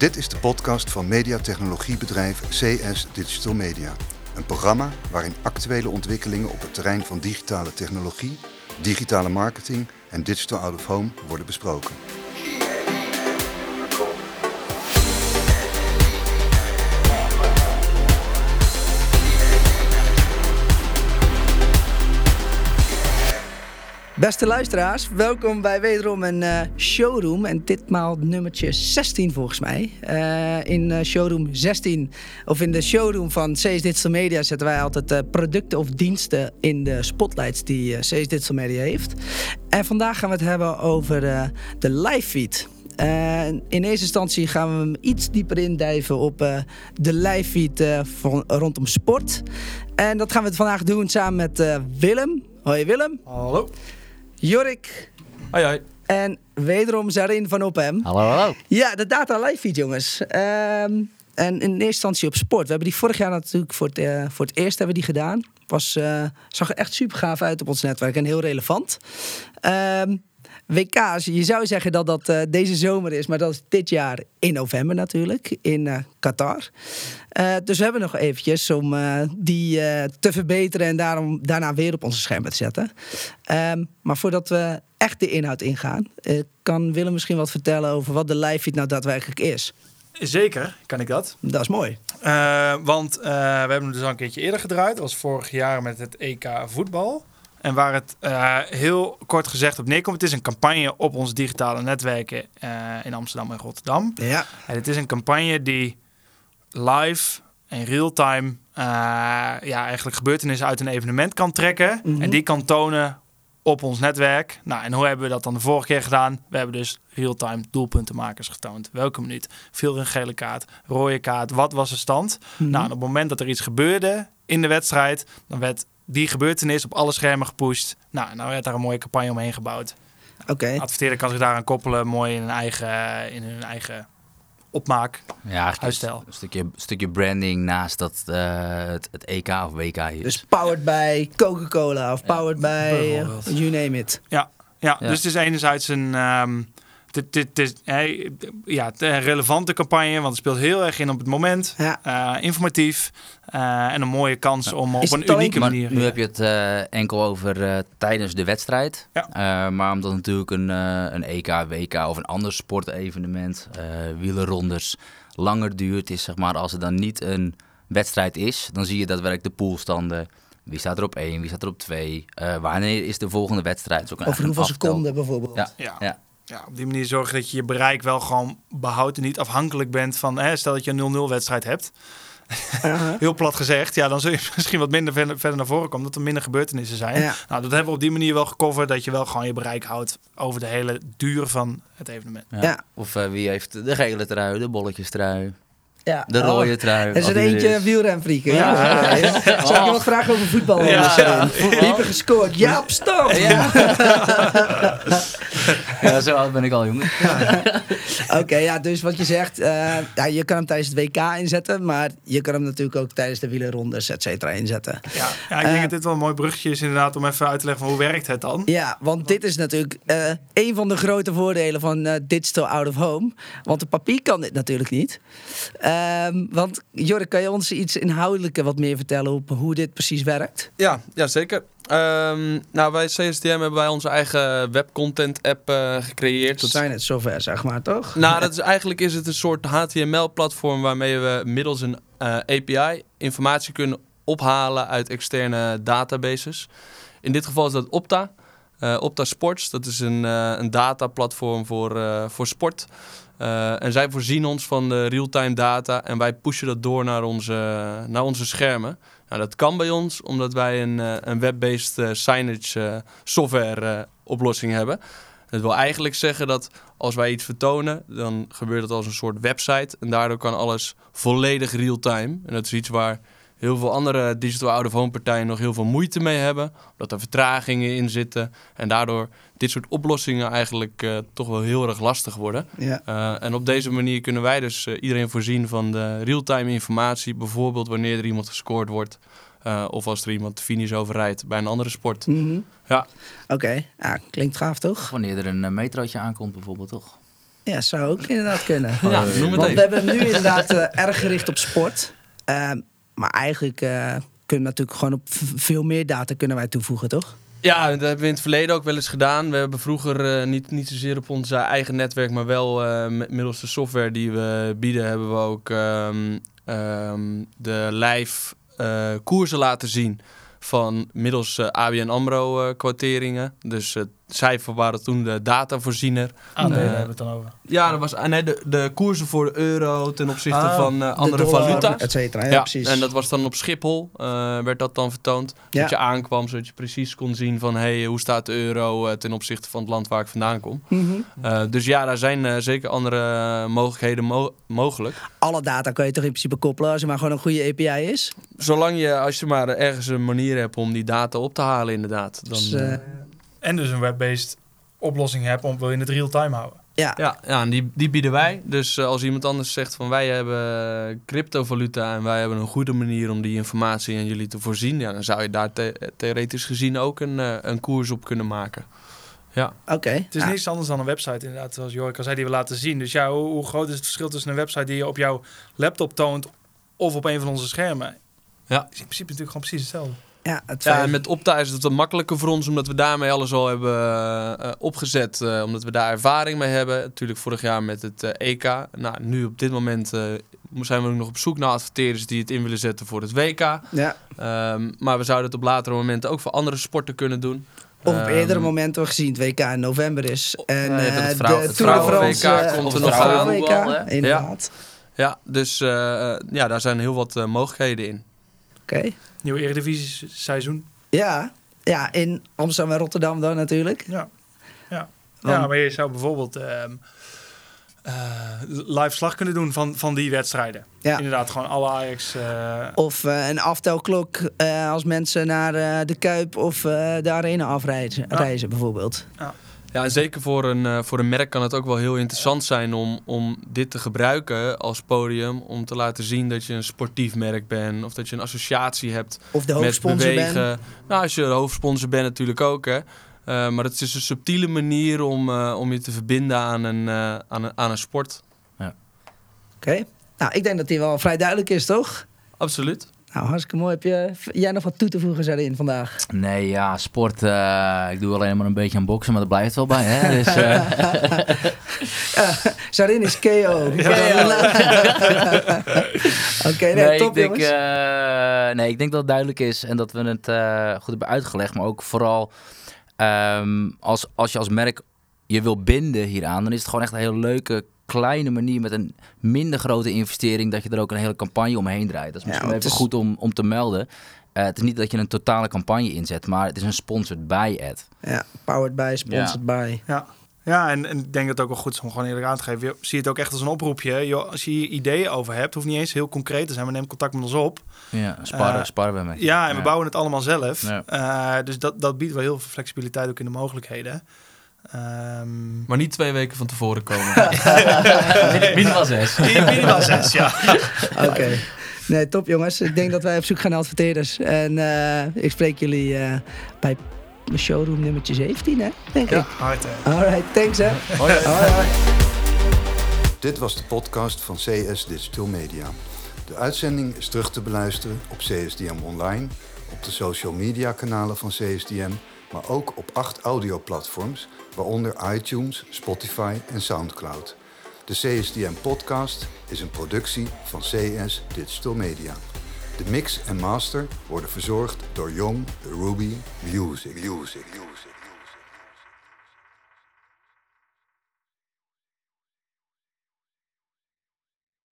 Dit is de podcast van mediatechnologiebedrijf CS Digital Media. Een programma waarin actuele ontwikkelingen op het terrein van digitale technologie, digitale marketing en digital out of home worden besproken. Beste luisteraars, welkom bij wederom een eh, showroom. En ditmaal nummertje 16 volgens mij. Uh, in uh, showroom 16, of in de showroom van CS Digital Media, zetten wij altijd producten of diensten in de spotlights die CS Digital Media heeft. En vandaag gaan we het hebben over de live feed. in eerste instantie gaan we hem iets dieper indijven op de live feed rondom sport. En dat gaan we vandaag doen samen met Willem. Hoi Willem. Hallo. Jorik. Hoi hoi. En wederom Zarin van Ophem. Hallo, hallo. Ja, de Data Live Feed, jongens. Um, en in eerste instantie op sport. We hebben die vorig jaar natuurlijk voor het, uh, voor het eerst hebben die gedaan. Was, uh, zag er echt super gaaf uit op ons netwerk en heel relevant. Um, WK's, je zou zeggen dat dat uh, deze zomer is, maar dat is dit jaar in november natuurlijk, in uh, Qatar. Uh, dus we hebben nog eventjes om die te verbeteren en daarom, daarna weer op onze schermen te zetten. Um, maar voordat we echt de inhoud ingaan, kan Willem misschien wat vertellen over wat de live feed nou daadwerkelijk is. Zeker, kan ik dat. Dat is mooi. want we hebben hem dus al een keertje eerder gedraaid. Dat was vorig jaar met het EK voetbal. En waar het uh, heel kort gezegd op neerkomt, het is een campagne op onze digitale netwerken uh, in Amsterdam en Rotterdam. Ja. En het is een campagne die live en real-time uh, ja, eigenlijk gebeurtenissen uit een evenement kan trekken. Mm -hmm. En die kan tonen op ons netwerk. Nou, en hoe hebben we dat dan de vorige keer gedaan? We hebben dus real-time doelpuntenmakers getoond. Welke minuut? Viel er een gele kaart, rode kaart? Wat was de stand? Mm -hmm. Nou, op het moment dat er iets gebeurde in de wedstrijd, dan werd die gebeurtenis op alle schermen gepusht. Nou, dan werd daar een mooie campagne omheen gebouwd. Oké. Okay. Adverteerder kan zich daaraan koppelen, mooi in hun eigen, in hun eigen opmaak. Ja, huisstijl. Een stukje, stukje branding naast dat uh, het, het, EK of WK is. Dus powered bij Coca-Cola of powered uh, you name it. Ja, ja, ja, dus het is enerzijds een... Um, het is ja, een relevante campagne, want het speelt heel erg in op het moment. Ja. Uh, informatief uh, en een mooie kans ja. om op een unieke manier... Maar nu heb je het uh, enkel over tijdens de wedstrijd. Ja. maar omdat natuurlijk een, een EK, WK of een ander sportevenement, wielerrondes, langer duurt, is zeg maar als het dan niet een wedstrijd is, dan zie je daadwerkelijk de poolstanden... Wie staat er op één? Wie staat er op twee? wanneer is de volgende wedstrijd? Over hoeveel seconden bijvoorbeeld? Ja, ja. ja. Ja, op die manier zorgen dat je je bereik wel gewoon behoudt en niet afhankelijk bent van, hè, stel dat je een 0-0 wedstrijd hebt. Heel plat gezegd, ja, dan zul je misschien wat minder verder, verder naar voren komen, dat er minder gebeurtenissen zijn. Ja. Nou, dat hebben we op die manier wel gecoverd, dat je wel gewoon je bereik houdt over de hele duur van het evenement. Ja. Ja. Of uh, wie heeft de gele trui, de bolletjes trui. Ja. De rode trui. Er is er eentje wielrenfrieken. Ja. Ja. Ja. Zou ik je wat vragen over voetbal? Ja. Ja. Gescoord. Ja, op stand. Ja. ja, zo oud ben ik al, jongen. Oké, okay, ja, dus wat je zegt, uh, ja, je kan hem tijdens het WK inzetten, maar je kan hem natuurlijk ook tijdens de wielerrondes, et cetera, inzetten. Ja, ja ik denk uh, dat dit wel een mooi bruggetje is inderdaad om even uit te leggen van hoe werkt het dan. Ja, want dit is natuurlijk uh, een van de grote voordelen van digital out of home. Want de papier kan dit natuurlijk niet. Um, want Jorik, kan je ons iets inhoudelijker wat meer vertellen op hoe dit precies werkt? Ja, ja zeker. Um, nou, bij CSDM hebben wij onze eigen webcontent app uh, gecreëerd. Dat zijn het zover, zeg maar, toch? Nou, dat is, eigenlijk is het een soort HTML-platform waarmee we middels een uh, API informatie kunnen ophalen uit externe databases. In dit geval is dat Opta. Uh, Opta Sports, dat is een, een dataplatform voor, voor sport. Uh, en zij voorzien ons van de real-time data en wij pushen dat door naar onze, naar onze schermen. Nou, dat kan bij ons omdat wij een, een web-based uh, signage software oplossing hebben. Dat wil eigenlijk zeggen dat als wij iets vertonen, dan gebeurt het als een soort website. En daardoor kan alles volledig real-time. En dat is iets waar heel veel andere digital out-of-home partijen nog heel veel moeite mee hebben. Omdat er vertragingen in zitten. En daardoor dit soort oplossingen eigenlijk uh, toch wel heel erg lastig worden. Ja. Uh, en op deze manier kunnen wij dus uh, iedereen voorzien van de real-time informatie. Bijvoorbeeld wanneer er iemand gescoord wordt. of als er iemand finish overrijdt bij een andere sport. Mm -hmm. Ja. Oké, okay. ja, klinkt gaaf toch? Wanneer er een metrootje aankomt bijvoorbeeld toch? Ja, zou ook inderdaad kunnen. Ja, noem het Want we hebben hem nu inderdaad eh, erg gericht op sport. Maar eigenlijk eh, kunnen we natuurlijk gewoon op veel meer data kunnen wij toevoegen, toch? Ja, dat hebben we in het verleden ook wel eens gedaan. We hebben vroeger eh, niet, niet zozeer op ons eh, eigen netwerk, maar wel met- middels de software die we bieden, hebben we ook ehm, ehm, de live koersen laten zien van middels ABN AMRO kwarteringen. Dus eh, zij waren toen de datavoorziener. Aandelen Eh, hebben we het dan over. Ja, dat was nee, de, de koersen voor de euro ten opzichte Ah, van eh, andere dollar, valuta. Et cetera, ja, Ja, precies. en dat was dan op Schiphol, eh, werd dat dan vertoond. Ja. Dat je aankwam, zodat je precies kon zien van... hey, hoe staat de euro eh, ten opzichte van het land waar ik vandaan kom. Mhm. Eh, dus ja, daar zijn zeker andere mogelijkheden mo- mogelijk. Alle data kan je toch in principe koppelen als er maar gewoon een goede API is. Zolang je, als je maar ergens een manier hebt om die data op te halen inderdaad. Dan, Dus, En dus een web-based oplossing hebt om wil je het real-time houden. ja, ja, ja en die, die bieden wij. Dus eh, als iemand anders zegt van wij hebben cryptovaluta... en wij hebben een goede manier om die informatie aan jullie te voorzien... Ja, dan zou je daar the- theoretisch gezien ook een, eh, een koers op kunnen maken. Ja. oké. Het is Ja. niets anders dan een website inderdaad, zoals Jorik al zei, die we laten zien. Dus ja, hoe, hoe groot is het verschil tussen een website die je op jouw laptop toont of op een van onze schermen? Ja. Is in principe natuurlijk gewoon precies hetzelfde. Ja, het Ja, en met Opta is het wat makkelijker voor ons, omdat we daarmee alles al hebben eh, opgezet. eh, omdat we daar ervaring mee hebben. Natuurlijk vorig jaar met het eh, EK. Nou, nu op dit moment eh, zijn we ook nog op zoek naar adverteerders die het in willen zetten voor het WK. ja. Ehm, maar we zouden het op latere momenten ook voor andere sporten kunnen doen. Of op Ehm, eerdere momenten gezien het WK in november is. En Nee, eh, het vrouw- de het Tour de vrouwen- France WK eh, komt er nog aan. WK, inderdaad. Ja, dus eh, ja, daar zijn heel wat eh, mogelijkheden in. Oké. Nieuwe Eredivisie seizoen. Ja. ja, in Amsterdam en Rotterdam dan natuurlijk. Ja. Ja. Want- ja, maar je zou bijvoorbeeld ehm, eh, live slag kunnen doen van, van die wedstrijden. Ja. Inderdaad, gewoon alle Ajax. eh, Of eh, een aftelklok als mensen naar de Kuip of de Arena afreizen, Ja. reizen bijvoorbeeld. Ja, en zeker voor een, eh, voor een merk kan het ook wel heel interessant zijn om, om dit te gebruiken als podium. Om te laten zien dat je een sportief merk bent. Of dat je een associatie hebt Of de met hoofdsponsor bewegen. ben. Nou, als je de hoofdsponsor bent natuurlijk ook. Hè. Eh, maar het is een subtiele manier om, eh, om je te verbinden aan een, eh, aan een, aan een sport. Oké. Nou, ik denk dat die wel vrij duidelijk is, toch? Absoluut. Nou, hartstikke mooi. Heb je, jij nog wat toe te voegen, Zarin, vandaag? Nee, ja, sport. eh, ik doe alleen maar een beetje aan boksen, maar dat blijft wel bij. Hè? Dus, eh, Zarin is KO. Oké, nee, nee, top ik denk, eh, nee, ik denk dat het duidelijk is en dat we het eh, goed hebben uitgelegd. Maar ook vooral ehm, als, als je als merk je wil binden hieraan, dan is het gewoon echt een hele leuke kleine manier met een minder grote investering dat je er ook een hele campagne omheen draait. Dat is Ja, misschien even is- goed om, om te melden. Eh, het is niet dat je een totale campagne inzet, maar het is een sponsored by ad. Ja, powered by, sponsored by. Ja, ja en, en ik denk dat het ook wel goed is om gewoon eerlijk aan te geven. Je- Zie het ook echt als een oproepje. Joh, als je hier ideeën over hebt, hoeft niet eens heel concreet te zijn. Maar neem contact met ons op. Ja, sparren, Eh, sparren we mee. Ja, en we bouwen het allemaal zelf. Ja. Eh, dus dat, dat biedt wel heel veel flexibiliteit ook in de mogelijkheden. Ehm Maar niet twee weken van tevoren komen. Minimaal zes. minimaal zes, ja. Oké. Nee, top jongens. Ik denk dat wij op zoek gaan naar adverteerders. En eh, ik spreek jullie eh, bij mijn showroom nummertje 17, hè? Denk ik. Hard, hè. Alright, thanks hè. Alright. Dit was de podcast van CS Digital Media. De uitzending is terug te beluisteren op CSDM Online, op de social media kanalen van CSDM, maar ook op acht audioplatforms, waaronder iTunes, Spotify en Soundcloud. De CSDM podcast is een productie van CS Digital Media. De mix en master worden verzorgd door Young Ruby. Music. Music. Music.